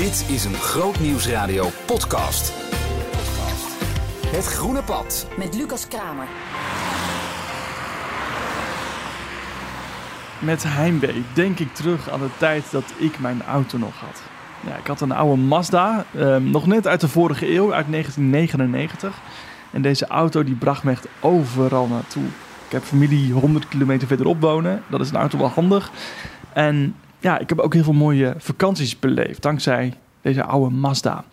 Dit is een Groot Nieuwsradio podcast. Het Groene Pad. Met Lucas Kramer. Met heimwee denk ik terug aan de tijd dat ik mijn auto nog had. Ja, ik had een oude Mazda, ehm, nog net uit de vorige eeuw, uit 1999. En deze auto die bracht me echt overal naartoe. Ik heb familie 100 kilometer verderop wonen. Dat is een auto wel handig. En ja, ik heb ook heel veel mooie vakanties beleefd dankzij deze oude Mazda.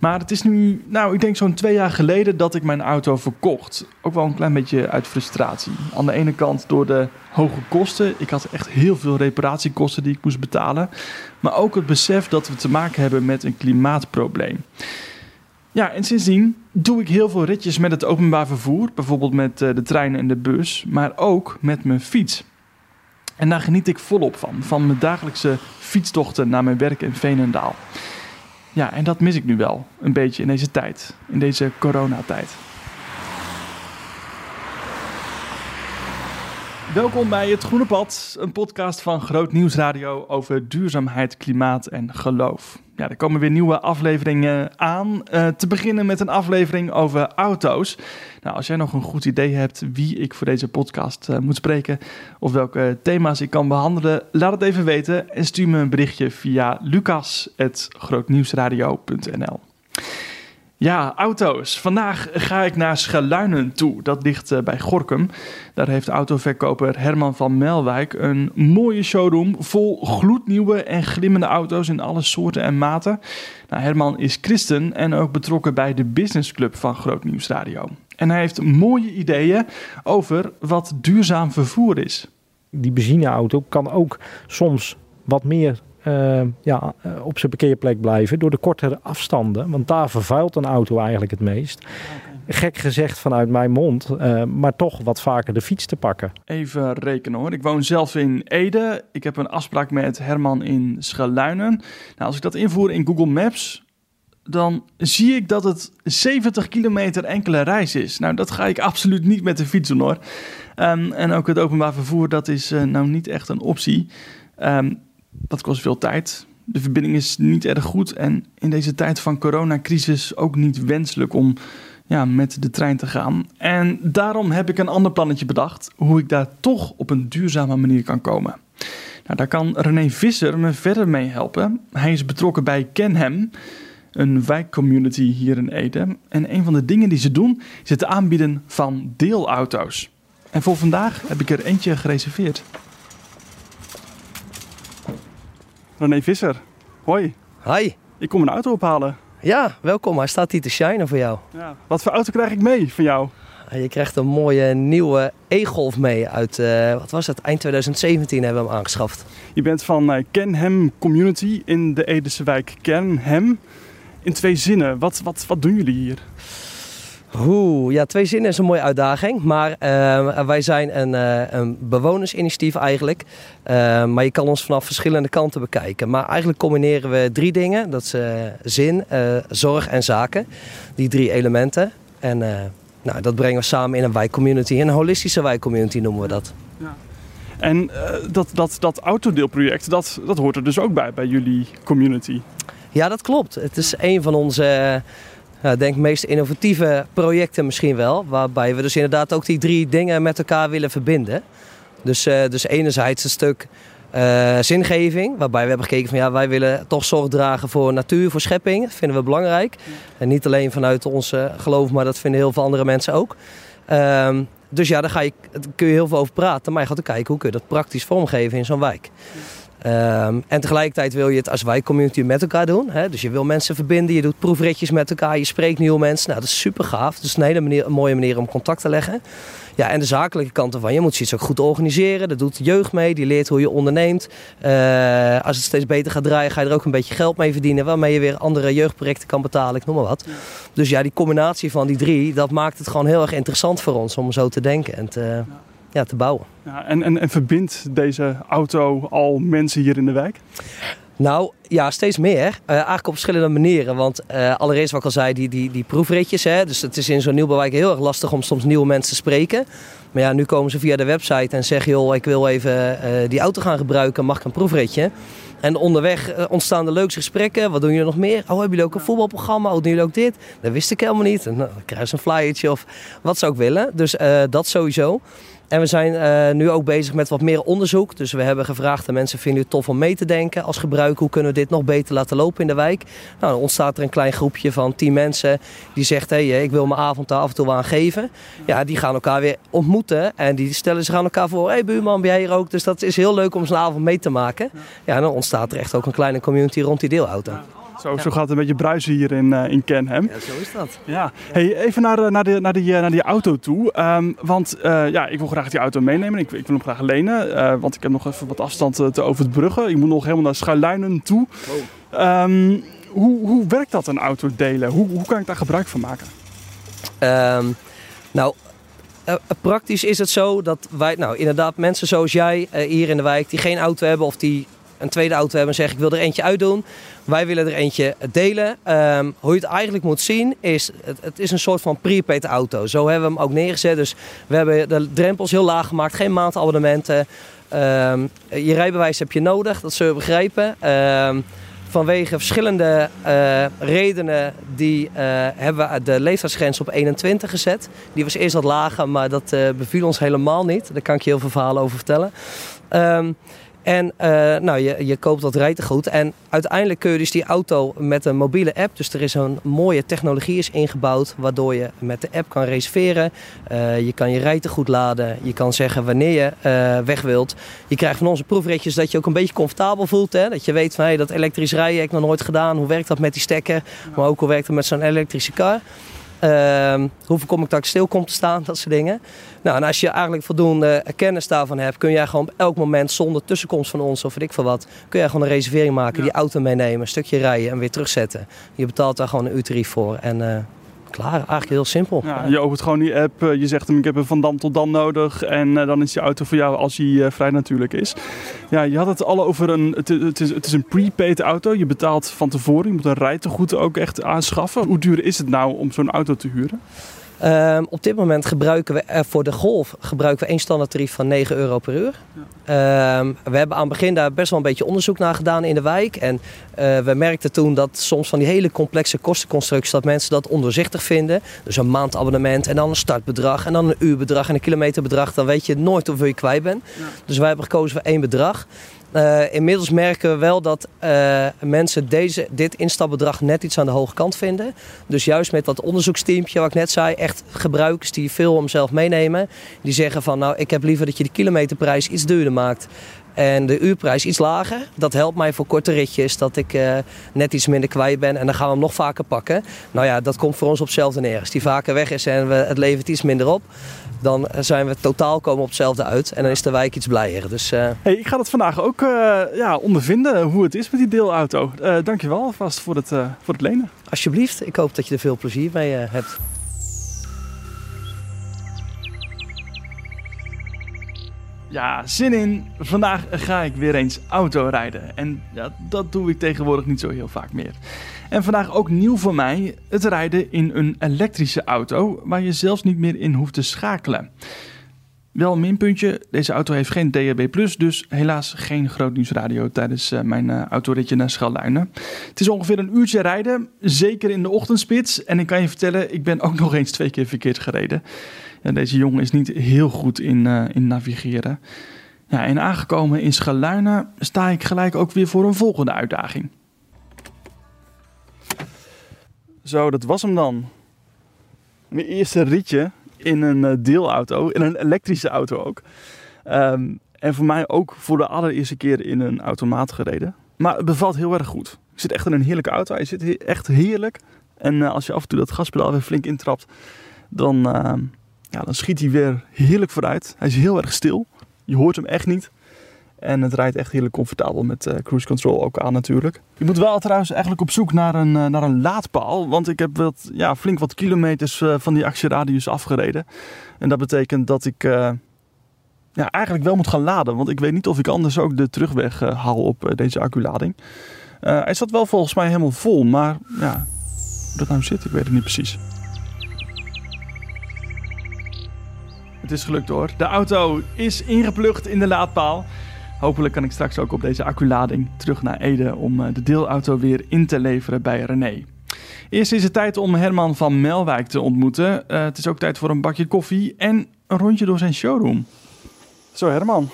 Maar het is nu, nou, ik denk zo'n twee jaar geleden dat ik mijn auto verkocht. Ook wel een klein beetje uit frustratie. Aan de ene kant door de hoge kosten. Ik had echt heel veel reparatiekosten die ik moest betalen. Maar ook het besef dat we te maken hebben met een klimaatprobleem. Ja, en sindsdien doe ik heel veel ritjes met het openbaar vervoer. Bijvoorbeeld met eh, de trein en de bus. Maar ook met mijn fiets. En daar geniet ik volop van. Van mijn dagelijkse fietstochten naar mijn werk in Veenendaal. Ja, en dat mis ik nu wel een beetje in deze tijd, in deze coronatijd. Welkom bij Het Groene Pad, een podcast van Groot Nieuwsradio over duurzaamheid, klimaat en geloof. Ja, er komen weer nieuwe afleveringen aan. Uh, te beginnen met een aflevering over auto's. Nou, als jij nog een goed idee hebt wie ik voor deze podcast uh, moet spreken of welke thema's ik kan behandelen, laat het even weten en stuur me een berichtje via lucas.grootnieuwsradio.nl. Ja, auto's. Vandaag ga ik naar Schaluinen toe. Dat ligt uh, bij Gorkum. Daar heeft autoverkoper Herman van Melwijk een mooie showroom vol gloednieuwe en glimmende auto's in alle soorten en maten. Nou, Herman is christen en ook betrokken bij de businessclub van Groot Nieuws Radio. En hij heeft mooie ideeën over wat duurzaam vervoer is. Die benzineauto kan ook soms wat meer uh, ja, uh, op zijn parkeerplek blijven door de kortere afstanden. Want daar vervuilt een auto eigenlijk het meest. Okay. Gek gezegd vanuit mijn mond, uh, maar toch wat vaker de fiets te pakken. Even rekenen hoor. Ik woon zelf in Ede. Ik heb een afspraak met Herman in Schaluinen. Nou, als ik dat invoer in Google Maps, dan zie ik dat het 70 kilometer enkele reis is. Nou, dat ga ik absoluut niet met de fiets doen hoor. Um, en ook het openbaar vervoer, dat is nou niet echt een optie. Um, dat kost veel tijd. De verbinding is niet erg goed. En in deze tijd van coronacrisis ook niet wenselijk om ja, met de trein te gaan. En daarom heb ik een ander plannetje bedacht. Hoe ik daar toch op een duurzame manier kan komen. Nou, daar kan René Visser me verder mee helpen. Hij is betrokken bij Kenhem, een wijkcommunity hier in Ede. En een van de dingen die ze doen is het aanbieden van deelauto's. En voor vandaag heb ik er eentje gereserveerd. René Visser, hoi. Hi. Ik kom een auto ophalen. Ja, welkom. Hij staat hier te shinen voor jou. Ja. Wat voor auto krijg ik mee van jou? Je krijgt een mooie nieuwe e-golf mee uit, uh, wat was het, eind 2017 hebben we hem aangeschaft. Je bent van uh, Kenhem Community in de Edese wijk Kenhem. In twee zinnen, wat, wat, wat doen jullie hier? Oeh, ja, twee zinnen is een mooie uitdaging. Maar uh, wij zijn een, uh, een bewonersinitiatief eigenlijk. Uh, maar je kan ons vanaf verschillende kanten bekijken. Maar eigenlijk combineren we drie dingen. Dat is zin, zorg en zaken. Die drie elementen. En nou, dat brengen we samen in een wijkcommunity. Een holistische wijkcommunity noemen we dat. Ja. En dat, dat, dat autodeelproject, dat, dat hoort er dus ook bij, bij jullie community? Ja, dat klopt. Het is een van onze nou, denk meest innovatieve projecten misschien wel. Waarbij we dus inderdaad ook die drie dingen met elkaar willen verbinden. Dus, uh, dus enerzijds een stuk uh, zingeving. Waarbij we hebben gekeken van ja, wij willen toch zorg dragen voor natuur, voor schepping. Dat vinden we belangrijk. En niet alleen vanuit ons geloof, maar dat vinden heel veel andere mensen ook. Um, dus ja, daar, ga je, daar kun je heel veel over praten. Maar je gaat ook kijken hoe kun je dat praktisch vormgeven in zo'n wijk. Um, en tegelijkertijd wil je het als wijkcommunity met elkaar doen. Hè? Dus je wil mensen verbinden, je doet proefritjes met elkaar, je spreekt nieuwe mensen. Nou, dat is super gaaf. Dat is een hele manier, een mooie manier om contact te leggen. Ja, en de zakelijke kant ervan, je moet zoiets ook goed organiseren. Dat doet de jeugd mee, die leert hoe je onderneemt. Uh, als het steeds beter gaat draaien, ga je er ook een beetje geld mee verdienen. Waarmee je weer andere jeugdprojecten kan betalen, ik noem maar wat. Dus ja, die combinatie van die drie, dat maakt het gewoon heel erg interessant voor ons om zo te denken. En te, ja te bouwen. Ja, en, en, en verbindt deze auto al mensen hier in de wijk? Nou, ja, steeds meer. Uh, eigenlijk op verschillende manieren. Want uh, allereerst wat ik al zei, die, die, die proefritjes. Hè, dus het is in zo'n nieuwbouwwijk heel erg lastig om soms nieuwe mensen te spreken. Maar ja, nu komen ze via de website en zeggen... joh, ik wil even uh, die auto gaan gebruiken, mag ik een proefritje? En onderweg ontstaan de leukste gesprekken. Wat doen jullie nog meer? Oh, hebben jullie ook een voetbalprogramma? Oh, doen jullie ook dit? Dat wist ik helemaal niet. Nou, dan krijg je een flyertje of wat zou ik willen. Dus dat sowieso. En we zijn uh, nu ook bezig met wat meer onderzoek. Dus we hebben gevraagd aan mensen, vinden het tof om mee te denken als gebruik? Hoe kunnen we dit nog beter laten lopen in de wijk? Nou, dan ontstaat er een klein groepje van tien mensen die zegt, hey, ik wil mijn avond daar af en toe aan geven. Ja, die gaan elkaar weer ontmoeten en die stellen zich aan elkaar voor. Hé hey, buurman, ben jij hier ook? Dus dat is heel leuk om zo'n avond mee te maken. Ja, en dan ontstaat er echt ook een kleine community rond die deelauto. Zo, zo gaat het een beetje bruisen hier in, uh, in Kenham. Ja, zo is dat. Ja. Hey, even naar, uh, naar, de, naar, die, uh, naar die auto toe. Um, want ja, ik wil graag die auto meenemen. Ik, ik wil hem graag lenen. want ik heb nog even wat afstand te overbruggen. Ik moet nog helemaal naar Schuiluinen toe. Oh. Um, hoe, hoe werkt dat, een auto delen? Hoe, hoe kan ik daar gebruik van maken? Um, nou, uh, praktisch is het zo dat wij, nou inderdaad, mensen zoals jij uh, hier in de wijk die geen auto hebben of die een tweede auto hebben en zeggen ik wil er eentje uitdoen. Wij willen er eentje delen. Um, hoe je het eigenlijk moet zien is, het, is een soort van prepaid auto. Zo hebben we hem ook neergezet. Dus we hebben de drempels heel laag gemaakt, geen maandabonnementen. Um, je rijbewijs heb je nodig, dat zul je begrijpen. Um, vanwege verschillende uh, redenen die, uh, hebben we de leeftijdsgrens op 21 gezet. Die was eerst wat lager, maar dat uh, beviel ons helemaal niet. Daar kan ik je heel veel verhalen over vertellen. En uh, nou, je, je koopt dat rijtegoed. En uiteindelijk kun je dus die auto met een mobiele app. Dus er is een mooie technologie is ingebouwd. Waardoor je met de app kan reserveren. Uh, je kan je rijtegoed laden. Je kan zeggen wanneer je uh, weg wilt. Je krijgt van onze proefritjes dat je ook een beetje comfortabel voelt. Hè? Dat je weet van hey, dat elektrisch rijden heb ik nog nooit gedaan. Hoe werkt dat met die stekker? Maar ook hoe werkt het met zo'n elektrische kar? Uh, hoeveel kom ik dat ik stil kom te staan, dat soort dingen. Nou, en als je eigenlijk voldoende kennis daarvan hebt, kun jij gewoon op elk moment zonder tussenkomst van ons of weet ik veel wat, kun jij gewoon een reservering maken, ja. die auto meenemen, een stukje rijden en weer terugzetten. Je betaalt daar gewoon een uurtarief voor. En uh, klaar. Eigenlijk heel simpel. Ja, je opent gewoon die app, eh, je zegt hem ik heb hem van dan tot dan nodig en uh, dan is die auto voor jou als hij uh, vrij natuurlijk is. Ja, je had het al over een, het, het, is, het is een prepaid auto, je betaalt van tevoren, je moet een rijtegoed ook echt aanschaffen. Hoe duur is het nou om zo'n auto te huren? Um, op dit moment gebruiken we uh, voor de Golf gebruiken we één standaard tarief van 9 euro per uur. Ja. Um, we hebben aan het begin daar best wel een beetje onderzoek naar gedaan in de wijk. En uh, we merkten toen dat soms van die hele complexe kostenconstructies dat mensen dat ondoorzichtig vinden. Dus een maandabonnement en dan een startbedrag en dan een uurbedrag en een kilometerbedrag. Dan weet je nooit hoeveel je kwijt bent. Ja. Dus wij hebben gekozen voor één bedrag. Uh, inmiddels merken we wel dat uh, mensen deze, dit instapbedrag net iets aan de hoge kant vinden. Dus juist met dat onderzoeksteampje, wat ik net zei, echt gebruikers die veel om zelf meenemen. Die zeggen van nou, ik heb liever dat je de kilometerprijs iets duurder maakt. En de uurprijs iets lager. Dat helpt mij voor korte ritjes, dat ik uh, net iets minder kwijt ben. En dan gaan we hem nog vaker pakken. Nou ja, dat komt voor ons op hetzelfde neer. Als die vaker weg is en we, het levert iets minder op dan zijn we totaal komen op hetzelfde uit. En dan is de wijk iets blijer. Dus, uh... hey, ik ga dat vandaag ook uh, ja, ondervinden hoe het is met die deelauto. Uh, dankjewel alvast voor het, voor het lenen. Alsjeblieft. Ik hoop dat je er veel plezier mee hebt. Ja, zin in. Vandaag ga ik weer eens autorijden. En ja, dat doe ik tegenwoordig niet zo heel vaak meer. En vandaag ook nieuw voor mij: het rijden in een elektrische auto waar je zelfs niet meer in hoeft te schakelen. Wel een minpuntje, deze auto heeft geen DAB+, dus helaas geen groot nieuwsradio tijdens uh, mijn uh, autoritje naar Schalluinen. Het is ongeveer een uurtje rijden, zeker in de ochtendspits. En ik kan je vertellen, ik ben ook nog eens twee keer verkeerd gereden. Deze jongen is niet heel goed in, uh, in navigeren. Ja, en aangekomen in Schaluinen sta ik gelijk ook weer voor een volgende uitdaging. Zo, dat was hem dan. Mijn eerste ritje in een uh, deelauto, in een elektrische auto ook. Um, en voor mij ook voor de allereerste keer in een automaat gereden. Maar het bevalt heel erg goed. Ik zit echt in een heerlijke auto. Hij zit echt heerlijk. En uh, als je af en toe dat gaspedaal weer flink intrapt, dan, uh, ja, dan schiet hij weer heerlijk vooruit. Hij is heel erg stil. Je hoort hem echt niet. En het rijdt echt heerlijk comfortabel met uh, cruise control ook aan natuurlijk. Ik moet wel trouwens eigenlijk op zoek naar een, uh, naar een laadpaal. Want ik heb wat, ja, flink wat kilometers uh, van die actieradius afgereden. En dat betekent dat ik ja, eigenlijk wel moet gaan laden. Want ik weet niet of ik anders ook de terugweg haal op deze acculading. hij zat wel volgens mij helemaal vol, maar ja, hoe dat nou zit, ik weet het niet precies. Het is gelukt hoor. De auto is ingeplucht in de laadpaal. Hopelijk kan ik straks ook op deze acculading terug naar Ede om eh, de deelauto weer in te leveren bij René. Eerst is het tijd om Herman van Melwijk te ontmoeten. Uh, het is ook tijd voor een bakje koffie en een rondje door zijn showroom. Zo Herman,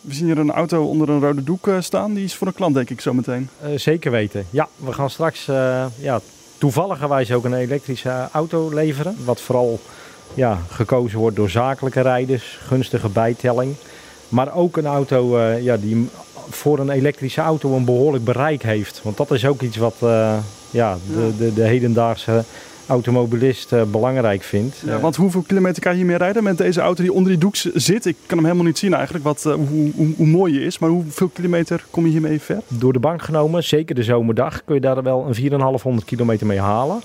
we zien hier een auto onder een rode doek uh, staan. Die is voor een klant denk ik zo meteen. Uh, zeker weten. Ja, we gaan straks ja, toevalligerwijs ook een elektrische auto leveren. Wat vooral ja, gekozen wordt door zakelijke rijders, gunstige bijtelling. Maar ook een auto uh, ja, die voor een elektrische auto een behoorlijk bereik heeft. Want dat is ook iets wat uh, ja, de, de, de, hedendaagse automobilist uh, belangrijk vindt. Ja, want hoeveel kilometer kan je hiermee rijden met deze auto die onder die doek zit? Ik kan hem helemaal niet zien eigenlijk, wat, hoe, hoe, hoe, mooi je is. Maar hoeveel kilometer kom je hiermee ver? Door de bank genomen, zeker de zomerdag, kun je daar wel een 4,500 kilometer mee halen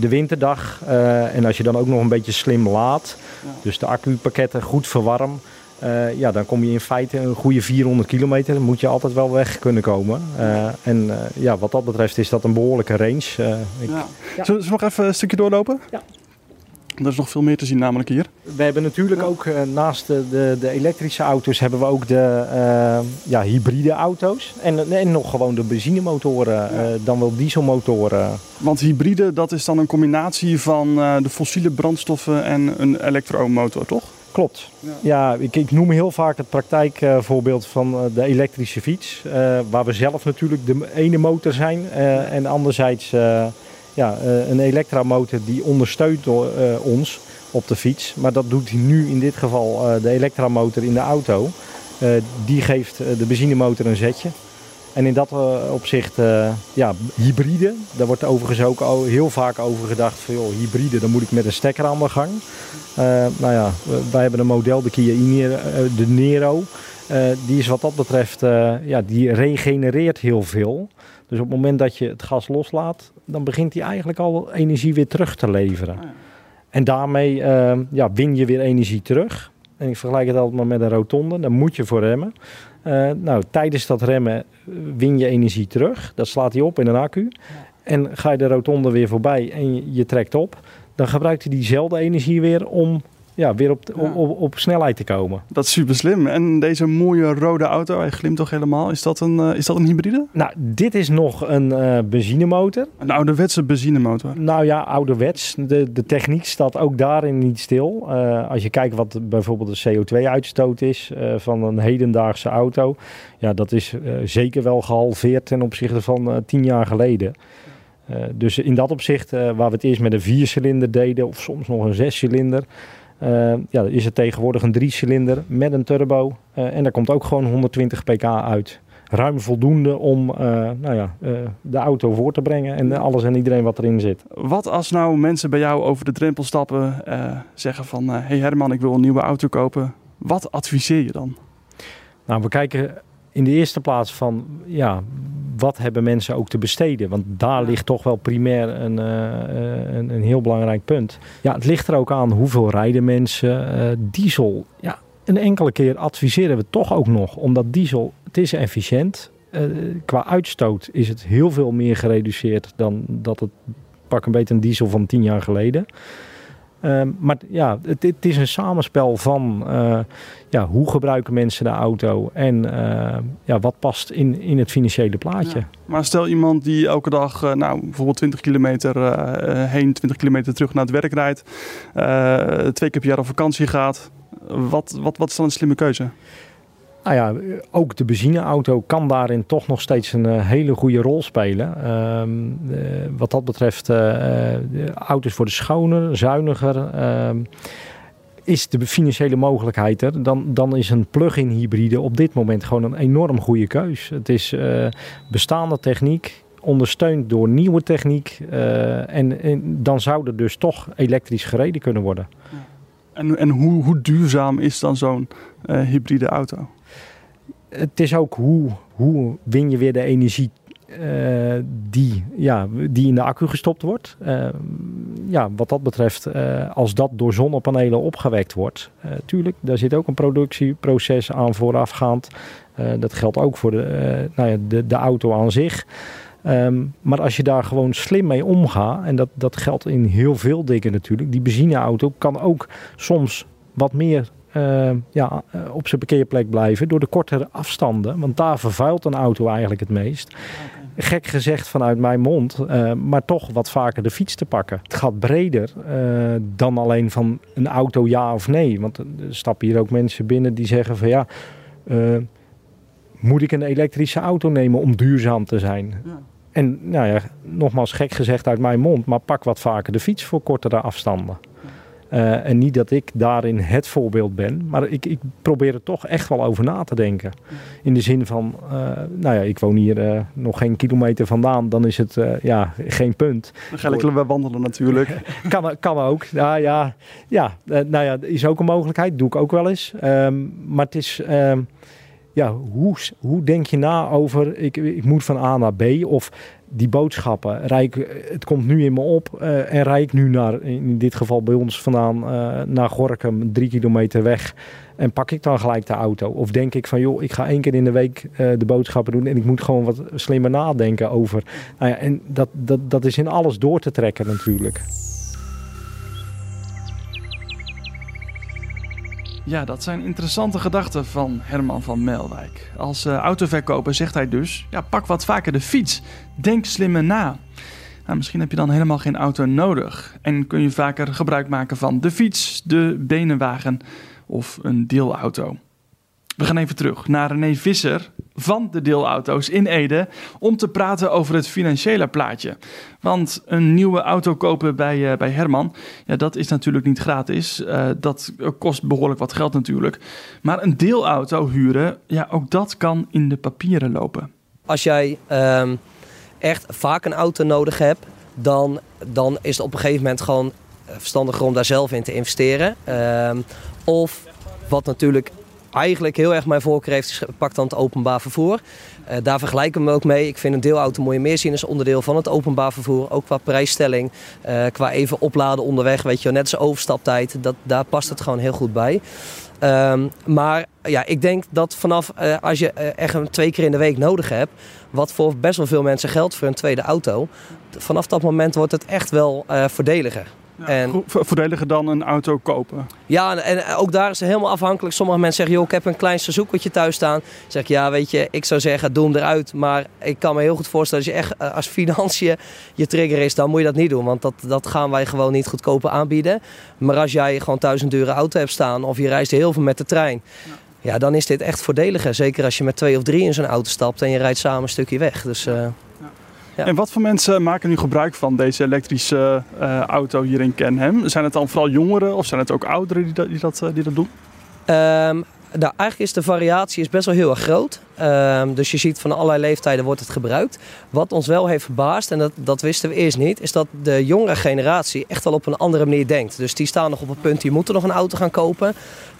de winterdag. Uh, en als je dan ook nog een beetje slim laat, ja. dus de accupakketten goed verwarm, uh, ja, dan kom je in feite een goede 400 kilometer. Dan moet je altijd wel weg kunnen komen. Uh, en ja, wat dat betreft is dat een behoorlijke range. Ik, ja. Ja. Zullen we nog even een stukje doorlopen? Ja. Er is nog veel meer te zien namelijk hier. We hebben natuurlijk ook naast de, de, de, elektrische auto's hebben we ook de uh, ja, hybride auto's. En, en nog gewoon de benzinemotoren, ja. uh, dan wel dieselmotoren. Want hybride dat is dan een combinatie van de fossiele brandstoffen en een elektromotor, toch? Klopt. Ja, ja ik, ik, noem heel vaak het praktijkvoorbeeld van de elektrische fiets. waar we zelf natuurlijk de ene motor zijn en anderzijds ja, een elektramotor die ondersteunt ons op de fiets. Maar dat doet nu in dit geval de elektramotor in de auto. die geeft de benzinemotor een zetje. En in dat opzicht, ja, hybride. Daar wordt overigens ook heel vaak over gedacht van, joh, hybride, dan moet ik met een stekker aan de gang. nou ja, wij hebben een model, de Kia Nero, de Nero. die is wat dat betreft, ja, die regenereert heel veel. Dus op het moment dat je het gas loslaat, dan begint hij eigenlijk al energie weer terug te leveren. En daarmee uh, ja, win je weer energie terug. En ik vergelijk het altijd maar met een rotonde, daar moet je voor remmen. Uh, nou, tijdens dat remmen eh, win je energie terug. Dat slaat hij op in een accu. En ga je de rotonde weer voorbij en je, je trekt op, dan gebruikt hij diezelfde energie weer om ja, weer op, op, op, snelheid te komen. Dat is super slim. En deze mooie rode auto, hij glimt toch helemaal. Is dat een, uh, is dat een hybride? Nou, dit is nog een uh, benzinemotor. Een ouderwetse benzinemotor? Nou ja, ouderwets. De, de techniek staat ook daarin niet stil. Uh, als je kijkt wat bijvoorbeeld de CO2-uitstoot is van een hedendaagse auto. Ja, dat is zeker wel gehalveerd ten opzichte van tien jaar geleden. dus in dat opzicht, waar we het eerst met een viercilinder deden of soms nog een zescilinder... Uh, ja, is het tegenwoordig een drie-cilinder met een turbo. Uh, en daar komt ook gewoon 120 pk uit. Ruim voldoende om uh, nou ja, de auto voor te brengen en alles en iedereen wat erin zit. Wat als nou mensen bij jou over de drempel stappen, zeggen van... hé hey Herman, ik wil een nieuwe auto kopen. Wat adviseer je dan? Nou, we kijken in de eerste plaats van ja, wat hebben mensen ook te besteden? Want daar ligt toch wel primair een, uh, een, een, heel belangrijk punt. Ja, het ligt er ook aan hoeveel rijden mensen. Uh, diesel, ja, een enkele keer adviseren we toch ook nog, omdat diesel, het is efficiënt. Uh, qua uitstoot is het heel veel meer gereduceerd dan dat het pak een beetje een diesel van tien jaar geleden. Ehm, maar ja, het, het, is een samenspel van uh, ja, hoe gebruiken mensen de auto en uh, ja, wat past in, in het financiële plaatje. Maar stel iemand die elke dag uh, nou, bijvoorbeeld 20 kilometer heen, 20 kilometer terug naar het werk rijdt, twee keer per jaar op vakantie gaat. Wat, wat, wat is dan een slimme keuze? Nou ja, ook de benzineauto kan daarin toch nog steeds een uh, hele goede rol spelen. Um, uh, wat dat betreft, uh, auto's worden schoner, zuiniger. Um, is de financiële mogelijkheid er, dan, dan is een plug-in hybride op dit moment gewoon een enorm goede keus. Het is bestaande techniek, ondersteund door nieuwe techniek. En, en, dan zou er dus toch elektrisch gereden kunnen worden. En, en hoe, hoe duurzaam is dan zo'n hybride auto? Het is ook hoe, hoe win je weer de energie uh, die, ja, die in de accu gestopt wordt. Uh, ja, wat dat betreft, uh, als dat door zonnepanelen opgewekt wordt, tuurlijk, daar zit ook een productieproces aan voorafgaand. Dat geldt ook voor de, nou ja, de, de auto aan zich. Um, maar als je daar gewoon slim mee omgaat, en dat, dat geldt in heel veel dingen natuurlijk, die benzineauto kan ook soms wat meer uh, ja, op zijn parkeerplek blijven door de kortere afstanden. Want daar vervuilt een auto eigenlijk het meest. Gek gezegd vanuit mijn mond, uh, maar toch wat vaker de fiets te pakken. Het gaat breder uh, dan alleen van een auto ja of nee. Want er stappen hier ook mensen binnen die zeggen van ja, moet ik een elektrische auto nemen om duurzaam te zijn? Ja. En nou ja, nogmaals gek gezegd uit mijn mond, maar pak wat vaker de fiets voor kortere afstanden. Uh, en niet dat ik daarin het voorbeeld ben, maar ik, ik, probeer er toch echt wel over na te denken. In de zin van, uh, nou ja, ik woon hier uh, nog geen kilometer vandaan, dan is het ja, geen punt. Dan ga ik we wandelen natuurlijk. kan, kan ook. Ja, ja, ja nou ja, is ook een mogelijkheid, doe ik ook wel eens. Um, maar het is. Um, ja, hoe, hoe denk je na over ik, ik moet van A naar B? Of die boodschappen, rijk, het komt nu in me op uh, en rijd ik nu naar, in dit geval bij ons vandaan, uh, naar Gorkum, drie kilometer weg. En pak ik dan gelijk de auto? Of denk ik van, joh, ik ga één keer in de week uh, de boodschappen doen en ik moet gewoon wat slimmer nadenken over. Nou ja, en dat, dat, dat is in alles door te trekken natuurlijk. Ja, dat zijn interessante gedachten van Herman van Melwijk. Als uh, autoverkoper zegt hij dus: ja, pak wat vaker de fiets. Denk slimmer na. Nou, misschien heb je dan helemaal geen auto nodig en kun je vaker gebruik maken van de fiets, de benenwagen of een deelauto. We gaan even terug naar René Visser van de deelauto's in Ede om te praten over het financiële plaatje. Want een nieuwe auto kopen bij, uh, bij Herman, ja, dat is natuurlijk niet gratis. Uh, dat kost behoorlijk wat geld natuurlijk. Maar een deelauto huren, ja, ook dat kan in de papieren lopen. Als jij um, echt vaak een auto nodig hebt, dan, dan is het op een gegeven moment gewoon verstandiger om daar zelf in te investeren. Um, of wat natuurlijk eigenlijk heel erg mijn voorkeur heeft gepakt dan het openbaar vervoer. Uh, daar vergelijken we me ook mee. Ik vind een deelauto mooie meer zien als onderdeel van het openbaar vervoer. Ook qua prijsstelling, uh, qua even opladen onderweg, weet je, net als overstaptijd. Dat, daar past het gewoon heel goed bij. Um, maar ja, ik denk dat vanaf uh, als je echt een twee keer in de week nodig hebt, wat voor best wel veel mensen geldt voor een tweede auto, vanaf dat moment wordt het echt wel voordeliger. Ja, en, voordeliger dan een auto kopen. Ja, en ook daar is het helemaal afhankelijk. Sommige mensen zeggen, joh, ik heb een klein Suzuki thuis staan. Dan zeg ik, ja, weet je, ik zou zeggen, doe hem eruit. Maar ik kan me heel goed voorstellen, als je echt eh, als financiën je trigger is, dan moet je dat niet doen. Want dat, dat gaan wij gewoon niet goedkoper aanbieden. Maar als jij gewoon thuis een dure auto hebt staan of je reist heel veel met de trein. Ja. ja dan is dit echt voordeliger. Zeker als je met twee of drie in zo'n auto stapt en je rijdt samen een stukje weg. Dus... Uh, ja. En wat voor mensen maken nu gebruik van deze elektrische uh, auto hier in Kenhem? Zijn het dan vooral jongeren of zijn het ook ouderen die dat, die dat, uh, die dat doen? Um, nou, eigenlijk is de variatie is best wel heel erg groot. Um, dus je ziet van allerlei leeftijden wordt het gebruikt. Wat ons wel heeft verbaasd, en dat, dat wisten we eerst niet, is dat de jongere generatie echt wel op een andere manier denkt. Dus die staan nog op het punt, die moeten nog een auto gaan kopen.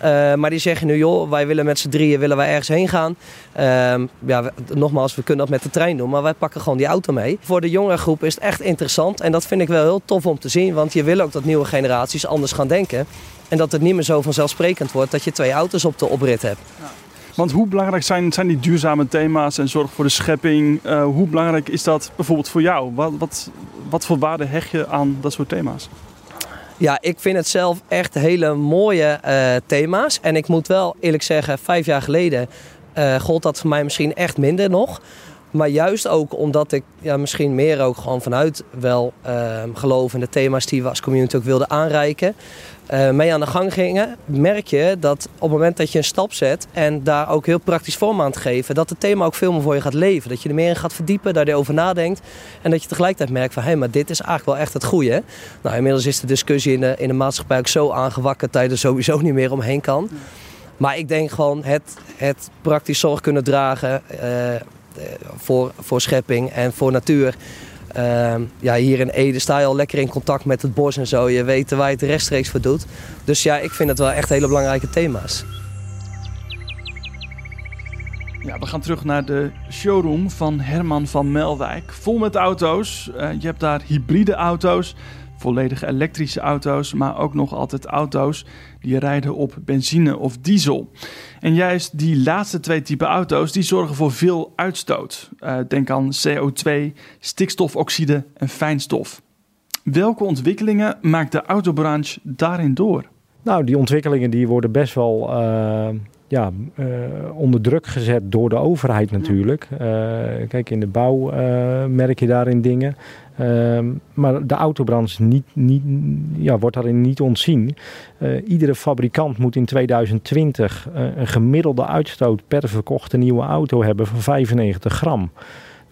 Uh, maar die zeggen nu, joh, wij willen met z'n drieën willen wij ergens heen gaan. Um, ja, nogmaals, we kunnen dat met de trein doen, maar wij pakken gewoon die auto mee. Voor de jongere groep is het echt interessant en dat vind ik wel heel tof om te zien. Want je wil ook dat nieuwe generaties anders gaan denken. En dat het niet meer zo vanzelfsprekend wordt dat je twee auto's op de oprit hebt. Ja. Want hoe belangrijk zijn, zijn die duurzame thema's en zorg voor de schepping? Uh, hoe belangrijk is dat bijvoorbeeld voor jou? Wat, wat, wat voor waarde hecht je aan dat soort thema's? Ja, ik vind het zelf echt hele mooie uh, thema's. En ik moet wel eerlijk zeggen, vijf jaar geleden uh, gold dat voor mij misschien echt minder nog. Maar juist ook omdat ik ja, misschien meer ook gewoon vanuit wel uh, geloof in de thema's die we als community ook wilden aanreiken. Uh, mee aan de gang gingen, merk je dat op het moment dat je een stap zet en daar ook heel praktisch vorm aan te geven, dat het thema ook veel meer voor je gaat leven. Dat je er meer in gaat verdiepen, daar over nadenkt en dat je tegelijkertijd merkt van hé, hey, maar dit is eigenlijk wel echt het goede. Nou, inmiddels is de discussie in de, in de maatschappij ook zo aangewakkerd dat je er sowieso niet meer omheen kan. Maar ik denk gewoon het, het praktisch zorg kunnen dragen uh, voor, voor schepping en voor natuur. Uh, ja, hier in Ede sta je al lekker in contact met het bos en zo. Je weet waar je het rechtstreeks voor doet. Dus ja, ik vind het wel echt hele belangrijke thema's. Ja, we gaan terug naar de showroom van Herman van Melwijk. Vol met auto's. Uh, je hebt daar hybride auto's volledig elektrische auto's, maar ook nog altijd auto's die rijden op benzine of diesel. En juist die laatste twee typen auto's die zorgen voor veel uitstoot. Uh, denk aan CO2, stikstofoxide en fijnstof. Welke ontwikkelingen maakt de autobranche daarin door? Nou, die ontwikkelingen die worden best wel uh, ja, uh, onder druk gezet door de overheid natuurlijk. Uh, kijk, in de bouw merk je daarin dingen. Ehm, maar de autobranche niet, niet, ja, wordt daarin niet ontzien. iedere fabrikant moet in 2020 een gemiddelde uitstoot per verkochte nieuwe auto hebben van 95 gram.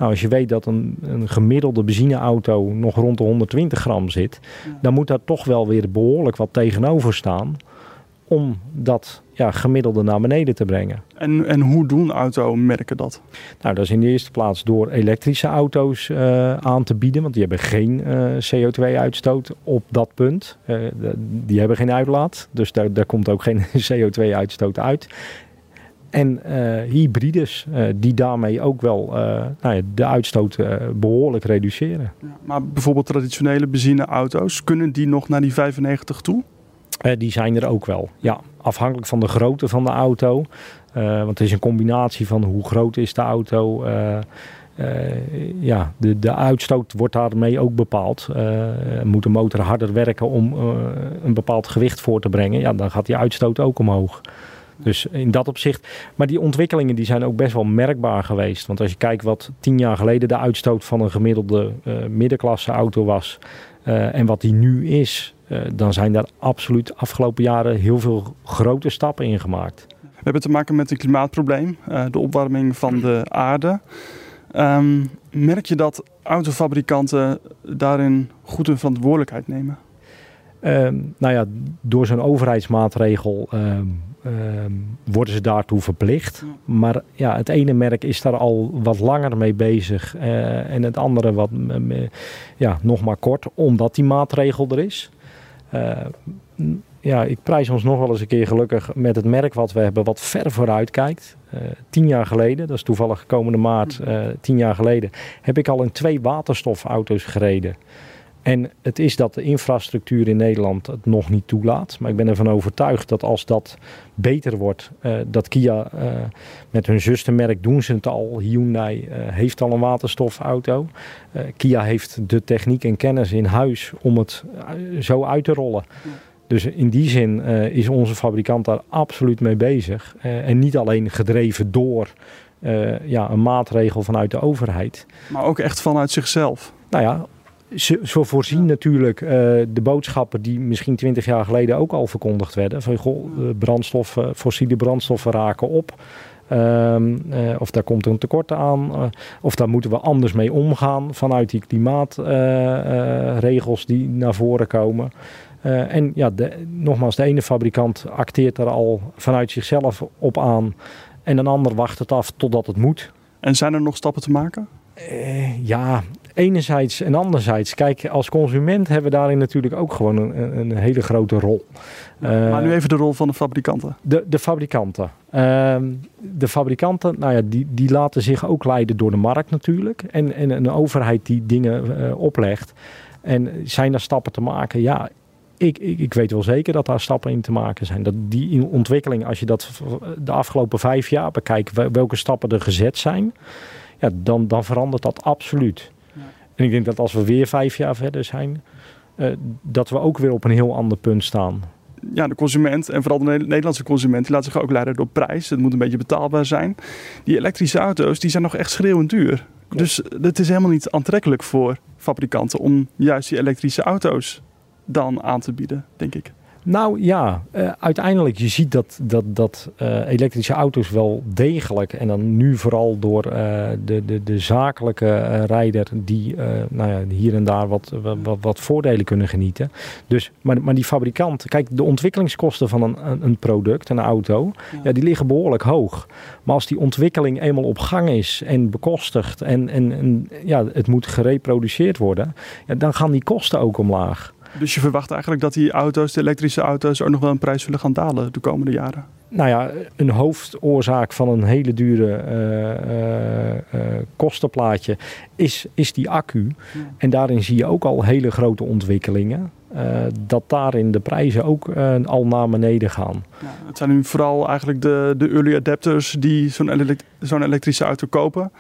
Nou, als je weet dat een, een gemiddelde benzineauto nog rond de 120 gram zit, dan moet daar toch wel weer behoorlijk wat tegenover staan om dat ja, gemiddelde naar beneden te brengen. En, en hoe doen automerken dat? Nou, dat is in de eerste plaats door elektrische auto's uh, aan te bieden, want die hebben geen uh, CO2-uitstoot op dat punt. Uh, die hebben geen uitlaat, dus daar, daar komt ook geen CO2-uitstoot uit. En hybrides die daarmee ook wel nou ja, de uitstoot behoorlijk reduceren. Ja, maar bijvoorbeeld traditionele benzineauto's, kunnen die nog naar die 95 toe? Die zijn er ook wel, ja. Afhankelijk van de grootte van de auto. want het is een combinatie van hoe groot is de auto. ja, de, de uitstoot wordt daarmee ook bepaald. moet de motor harder werken om een bepaald gewicht voor te brengen? Ja, dan gaat die uitstoot ook omhoog. Dus in dat opzicht. Maar die ontwikkelingen die zijn ook best wel merkbaar geweest. Want als je kijkt wat tien jaar geleden de uitstoot van een gemiddelde uh, middenklasse auto was. Uh, en wat die nu is. Uh, dan zijn daar absoluut afgelopen jaren heel veel grote stappen in gemaakt. We hebben te maken met een klimaatprobleem. de opwarming van de aarde. Um, merk je dat autofabrikanten daarin goed hun verantwoordelijkheid nemen? Uh, nou ja, door zo'n overheidsmaatregel uh, worden ze daartoe verplicht. Maar ja, het ene merk is daar al wat langer mee bezig uh, en het andere wat, ja, nog maar kort, omdat die maatregel er is. Uh, ja, ik prijs ons nog wel eens een keer gelukkig met het merk wat we hebben, wat ver vooruit kijkt. Uh, tien jaar geleden, dat is toevallig komende maart, uh, tien jaar geleden, heb ik al in twee waterstofauto's gereden. En het is dat de infrastructuur in Nederland het nog niet toelaat. Maar ik ben ervan overtuigd dat als dat beter wordt, uh, dat Kia uh, met hun zustermerk doen ze het al. Hyundai uh, heeft al een waterstofauto. Kia heeft de techniek en kennis in huis om het zo uit te rollen. Dus in die zin is onze fabrikant daar absoluut mee bezig. en niet alleen gedreven door ja, een maatregel vanuit de overheid. Maar ook echt vanuit zichzelf. Nou ja, ze, ze voorzien natuurlijk uh, de boodschappen die misschien twintig jaar geleden ook al verkondigd werden. Van goh, brandstoffen, fossiele brandstoffen raken op. Um, uh, of daar komt een tekort aan. Uh, of daar moeten we anders mee omgaan vanuit die klimaatregels die naar voren komen. en ja, de, nogmaals, de ene fabrikant acteert er al vanuit zichzelf op aan. En een ander wacht het af totdat het moet. En zijn er nog stappen te maken? ja, enerzijds en anderzijds. Kijk, als consument hebben we daarin natuurlijk ook gewoon een, een hele grote rol. maar nu even de rol van de fabrikanten. De, de fabrikanten. Uh, de fabrikanten, nou ja, die, die laten zich ook leiden door de markt natuurlijk. En, en een overheid die dingen uh, oplegt. En zijn er stappen te maken? Ja, ik, ik, ik, weet wel zeker dat daar stappen in te maken zijn. Dat die ontwikkeling, als je dat de afgelopen vijf jaar bekijkt, welke stappen er gezet zijn, ja, dan, dan verandert dat absoluut. En ik denk dat als we weer vijf jaar verder zijn, uh, dat we ook weer op een heel ander punt staan. Ja, de consument en vooral de Nederlandse consument die laat zich ook leiden door prijs. Het moet een beetje betaalbaar zijn. Die elektrische auto's die zijn nog echt schreeuwend duur. Ja. Dus het is helemaal niet aantrekkelijk voor fabrikanten om juist die elektrische auto's dan aan te bieden, denk ik. Nou ja, uh, uiteindelijk je ziet dat, dat, dat uh, elektrische auto's wel degelijk, en dan nu vooral door uh, de, de, de zakelijke rijder die nou ja, hier en daar wat, wat, wat, voordelen kunnen genieten. Dus, maar, maar die fabrikant, kijk de ontwikkelingskosten van een, een product, een auto, ja. ja. die liggen behoorlijk hoog. Maar als die ontwikkeling eenmaal op gang is en bekostigd en, en, en ja, het moet gereproduceerd worden, ja, dan gaan die kosten ook omlaag. Dus je verwacht eigenlijk dat die auto's, de elektrische auto's, ook nog wel een prijs zullen gaan dalen de komende jaren? Nou ja, een hoofdoorzaak van een hele dure uh, uh, uh, kostenplaatje is, is die accu. En daarin zie je ook al hele grote ontwikkelingen. Uh, dat daarin de prijzen ook uh, al naar beneden gaan. Ja, het zijn nu vooral eigenlijk de, de early adapters die zo'n elekt zo'n elektrische auto kopen.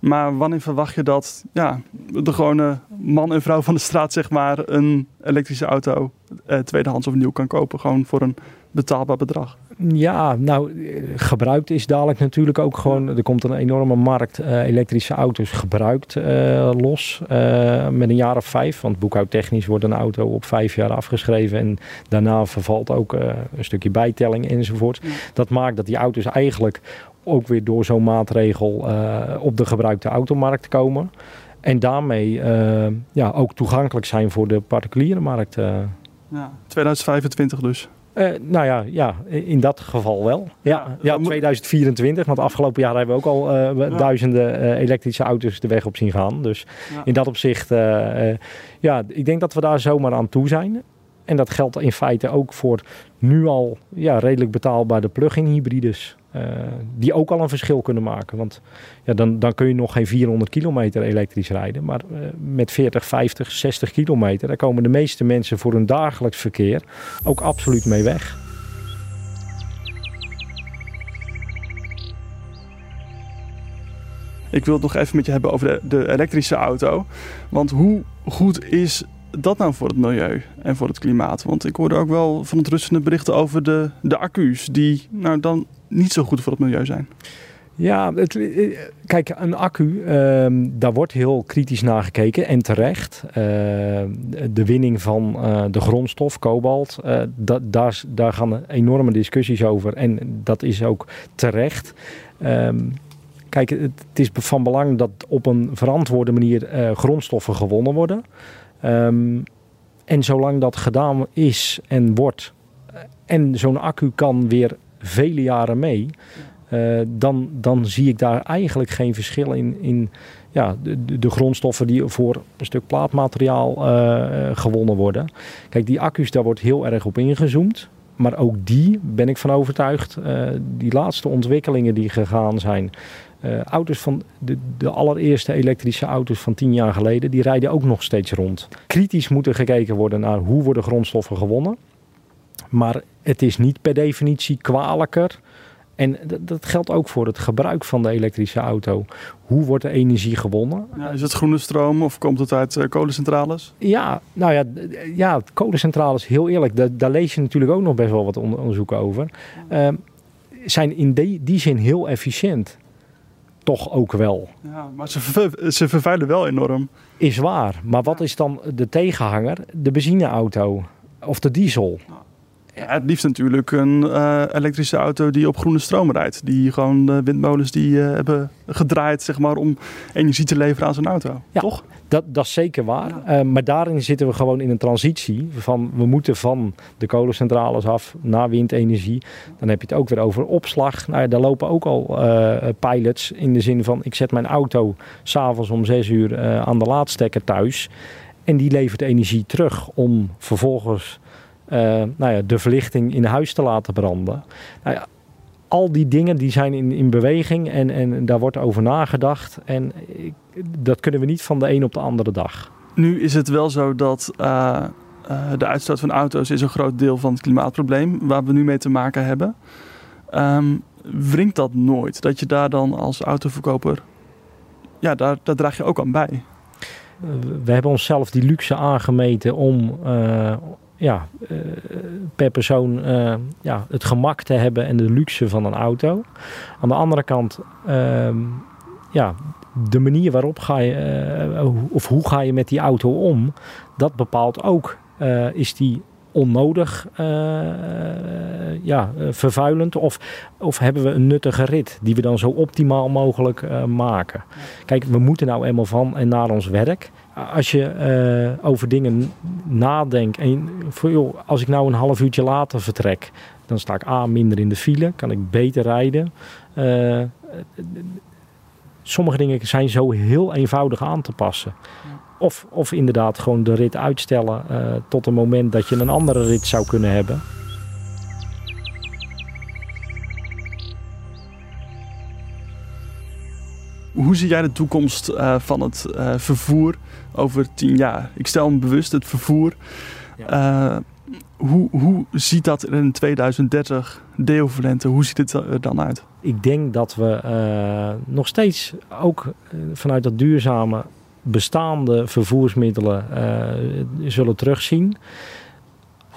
Maar wanneer verwacht je dat ja, de gewone man en vrouw van de straat zeg maar, een elektrische auto eh, tweedehands of nieuw kan kopen? Gewoon voor een betaalbaar bedrag. Ja, nou, gebruikt is dadelijk natuurlijk ook gewoon. Er komt een enorme markt uh, elektrische auto's gebruikt uh, los. Uh, met een jaar of vijf. Want boekhoudtechnisch wordt een auto op vijf jaar afgeschreven. En daarna vervalt ook een stukje bijtelling enzovoort. Ja. Dat maakt dat die auto's eigenlijk ook weer door zo'n maatregel op de gebruikte automarkt komen. En daarmee ja, ook toegankelijk zijn voor de particuliere markt. Ja, 2025 dus. Uh, nou ja, ja, in dat geval wel. Ja, ja, 2024, want afgelopen jaar hebben we ook al uh, ja. duizenden uh, elektrische auto's de weg op zien gaan. Dus ja. in dat opzicht, ja, ik denk dat we daar zomaar aan toe zijn. En dat geldt in feite ook voor nu al ja, redelijk betaalbare plug-in hybrides. Uh, die ook al een verschil kunnen maken. Want ja, dan, dan kun je nog geen 400 kilometer elektrisch rijden. Maar uh, met 40, 50, 60 kilometer, daar komen de meeste mensen voor hun dagelijks verkeer ook absoluut mee weg. Ik wil het nog even met je hebben over de, de elektrische auto. Want hoe goed is dat nou voor het milieu en voor het klimaat? Want ik hoorde ook wel van het rustende berichten over de, de accu's, die nou dan niet zo goed voor het milieu zijn. Ja, het, kijk, een accu, uh, daar wordt heel kritisch naar gekeken en terecht. Uh, de winning van uh, de grondstof, kobalt, uh, da, daar, daar gaan enorme discussies over en dat is ook terecht. Um, kijk, het, het, is van belang dat op een verantwoorde manier grondstoffen gewonnen worden. Um, en zolang dat gedaan is en wordt, en zo'n accu kan weer vele jaren mee, uh, dan, dan zie ik daar eigenlijk geen verschil in, in ja, de, de grondstoffen die voor een stuk plaatmateriaal uh, gewonnen worden. Kijk, die accu's, daar wordt heel erg op ingezoomd. Maar ook die ben ik van overtuigd. Uh, die laatste ontwikkelingen die gegaan zijn. Uh, auto's van de, de, allereerste elektrische auto's van tien jaar geleden, die rijden ook nog steeds rond. Kritisch moet er gekeken worden naar hoe worden grondstoffen gewonnen. Maar het is niet per definitie kwalijker. En dat geldt ook voor het gebruik van de elektrische auto. Hoe wordt de energie gewonnen? Ja, is het groene stroom of komt het uit uh, kolencentrales? Ja, nou ja, ja kolencentrales, heel eerlijk, daar, daar, lees je natuurlijk ook nog best wel wat onderzoek over. Uh, zijn in die, die zin heel efficiënt toch ook wel. Ja, maar ze, ver, ze vervuilen wel enorm. Is waar. Maar wat is dan de tegenhanger? De benzineauto of de diesel. Ja, het liefst natuurlijk een uh, elektrische auto die op groene stroom rijdt. Die gewoon de windmolens die uh, hebben gedraaid zeg maar, om energie te leveren aan zijn auto. Ja, Toch? Dat, dat is zeker waar. Ja. Uh, maar daarin zitten we gewoon in een transitie. Van, we moeten van de kolencentrales af naar windenergie. Dan heb je het ook weer over opslag. Nou ja, daar lopen ook al pilots in de zin van... ik zet mijn auto s'avonds om 6 uur aan de laadstekker thuis... En die levert energie terug om vervolgens nou ja, de verlichting in huis te laten branden. Nou ja, al die dingen die zijn in, in beweging en, en daar wordt over nagedacht. En ik, dat kunnen we niet van de een op de andere dag. Nu is het wel zo dat uh, uh, de uitstoot van auto's is een groot deel van het klimaatprobleem waar we nu mee te maken hebben. Um, wringt dat nooit? Dat je daar dan als autoverkoper, ja, daar, daar draag je ook aan bij. We hebben onszelf die luxe aangemeten om ja, uh, per persoon uh, ja, het gemak te hebben en de luxe van een auto. Aan de andere kant, uh, ja, de manier waarop ga je, of hoe ga je met die auto om, dat bepaalt ook, is die onnodig ja, vervuilend of, of hebben we een nuttige rit die we dan zo optimaal mogelijk maken. Kijk, we moeten nou eenmaal van en naar ons werk als je uh, over dingen nadenkt en voor, joh, als ik nou een half uurtje later vertrek, dan sta ik A minder in de file, kan ik beter rijden. Uh, sommige dingen zijn zo heel eenvoudig aan te passen. Of, of inderdaad gewoon de rit uitstellen uh, tot een moment dat je een andere rit zou kunnen hebben. Hoe zie jij de toekomst uh, van het uh, vervoer over tien jaar? Ik stel me bewust het vervoer. Ja. hoe, hoe ziet dat in 2030 deelverlente? Hoe ziet het er dan uit? Ik denk dat we nog steeds ook vanuit dat duurzame bestaande vervoersmiddelen zullen terugzien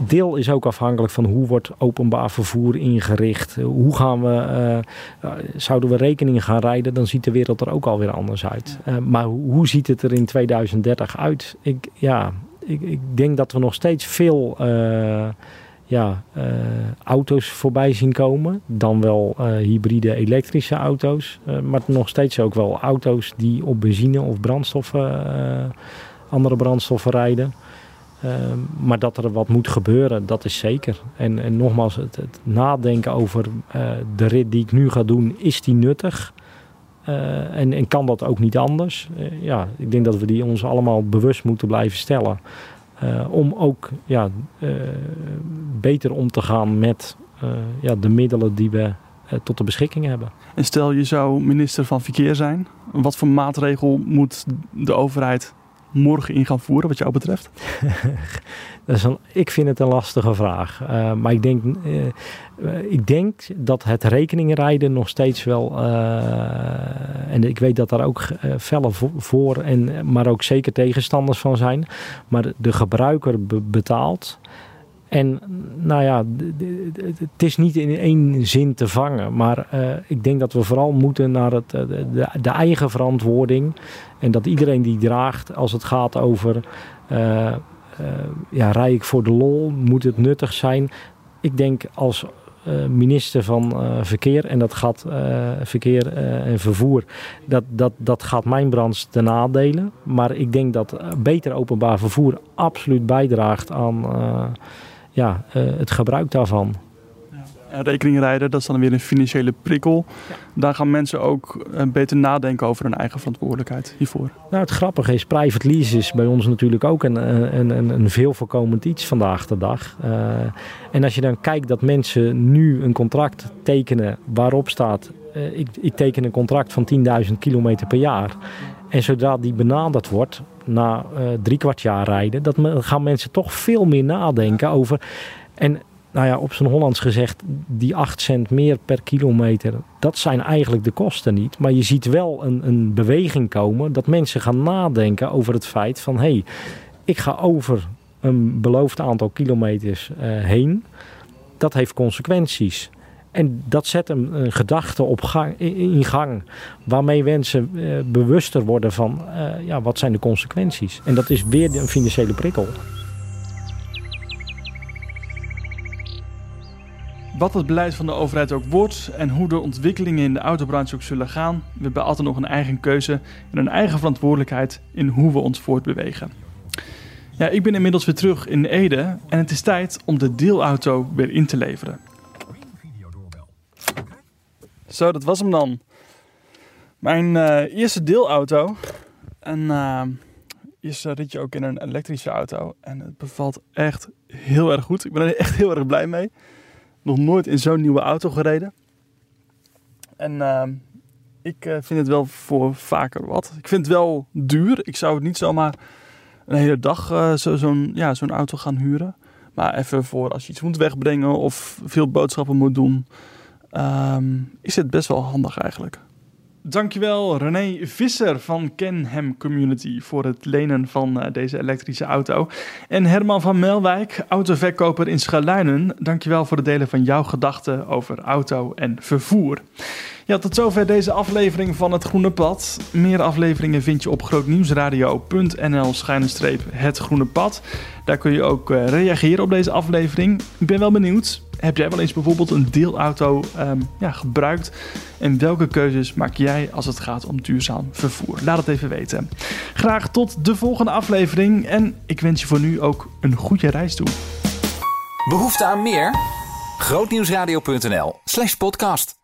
deel is ook afhankelijk van hoe wordt openbaar vervoer ingericht. Hoe gaan we, uh, zouden we rekening gaan rijden, dan ziet de wereld er ook alweer anders uit. Uh, maar hoe ziet het er in 2030 uit? Ik, ja, ik, ik denk dat we nog steeds veel uh, ja, auto's voorbij zien komen. Dan wel hybride elektrische auto's. maar nog steeds ook wel auto's die op benzine of brandstoffen, andere brandstoffen rijden. Ehm, maar dat er wat moet gebeuren, dat is zeker. En, en nogmaals, het, nadenken over uh, de rit die ik nu ga doen, is die nuttig? Uh, en, en, kan dat ook niet anders? Uh, ja, ik denk dat we die ons allemaal bewust moeten blijven stellen. om ook ja, beter om te gaan met ja, de middelen die we tot de beschikking hebben. En stel je zou minister van Verkeer zijn, wat voor maatregel moet de overheid morgen in gaan voeren, wat jou betreft? dat is ik vind het een lastige vraag. Uh, maar ik denk, uh, ik denk dat het rekeningrijden nog steeds wel. Uh, en ik weet dat daar ook felle voor, en, maar ook zeker tegenstanders van zijn. Maar de gebruiker betaalt. En nou ja, het is niet in één zin te vangen. Maar uh, ik denk dat we vooral moeten naar het, de, de, eigen verantwoording. En dat iedereen die draagt als het gaat over... Uh, ja, rij ik voor de lol? Moet het nuttig zijn? Ik denk als minister van Verkeer... en dat gaat verkeer en vervoer... Dat, dat, dat gaat mijn branche ten nadelen. Maar ik denk dat beter openbaar vervoer absoluut bijdraagt aan ja, uh, het gebruik daarvan. Ja. Rekening rijden, dat is dan weer een financiële prikkel. Ja. Daar gaan mensen ook uh, beter nadenken over hun eigen verantwoordelijkheid hiervoor. Nou, het grappige is, private lease is bij ons natuurlijk ook een, een, een, een veel voorkomend iets vandaag de dag. Uh, en als je dan kijkt dat mensen nu een contract tekenen waarop staat... ik, ik teken een contract van 10.000 kilometer per jaar... En zodra die benaderd wordt, na uh, drie kwart jaar rijden, dat gaan mensen toch veel meer nadenken over. En nou ja, op zijn Hollands gezegd, die 8 cent meer per kilometer, dat zijn eigenlijk de kosten niet. Maar je ziet wel een, een beweging komen dat mensen gaan nadenken over het feit van hé, hey, ik ga over een beloofd aantal kilometers uh, heen. Dat heeft consequenties. En dat zet een, een gedachte op gang, in gang waarmee mensen uh, bewuster worden van uh, ja, wat zijn de consequenties. En dat is weer een financiële prikkel. Wat het beleid van de overheid ook wordt en hoe de ontwikkelingen in de autobranche ook zullen gaan, we hebben altijd nog een eigen keuze en een eigen verantwoordelijkheid in hoe we ons voortbewegen. Ja, ik ben inmiddels weer terug in Ede en het is tijd om de deelauto weer in te leveren. Zo, dat was hem dan. Mijn uh, eerste deelauto. En uh, eerste ritje ook in een elektrische auto. En het bevalt echt heel erg goed. Ik ben er echt heel erg blij mee. Nog nooit in zo'n nieuwe auto gereden. En ik vind het wel voor vaker wat. Ik vind het wel duur. Ik zou het niet zomaar een hele dag zo'n zo ja, zo'n auto gaan huren. Maar even voor als je iets moet wegbrengen of veel boodschappen moet doen um, is het best wel handig eigenlijk. Dankjewel René Visser van Kenham Community voor het lenen van uh, deze elektrische auto. En Herman van Melwijk, autoverkoper in Schaluinen. Dankjewel voor het delen van jouw gedachten over auto en vervoer. Ja, tot zover deze aflevering van Het Groene Pad. Meer afleveringen vind je op grootnieuwsradio.nl het Groene Pad. Daar kun je ook uh, reageren op deze aflevering. Ik ben wel benieuwd heb jij wel eens bijvoorbeeld een deelauto um, ja, gebruikt? En welke keuzes maak jij als het gaat om duurzaam vervoer? Laat het even weten. Graag tot de volgende aflevering en ik wens je voor nu ook een goede reis toe. Behoefte aan meer? Grootnieuwsradio.nl slash podcast.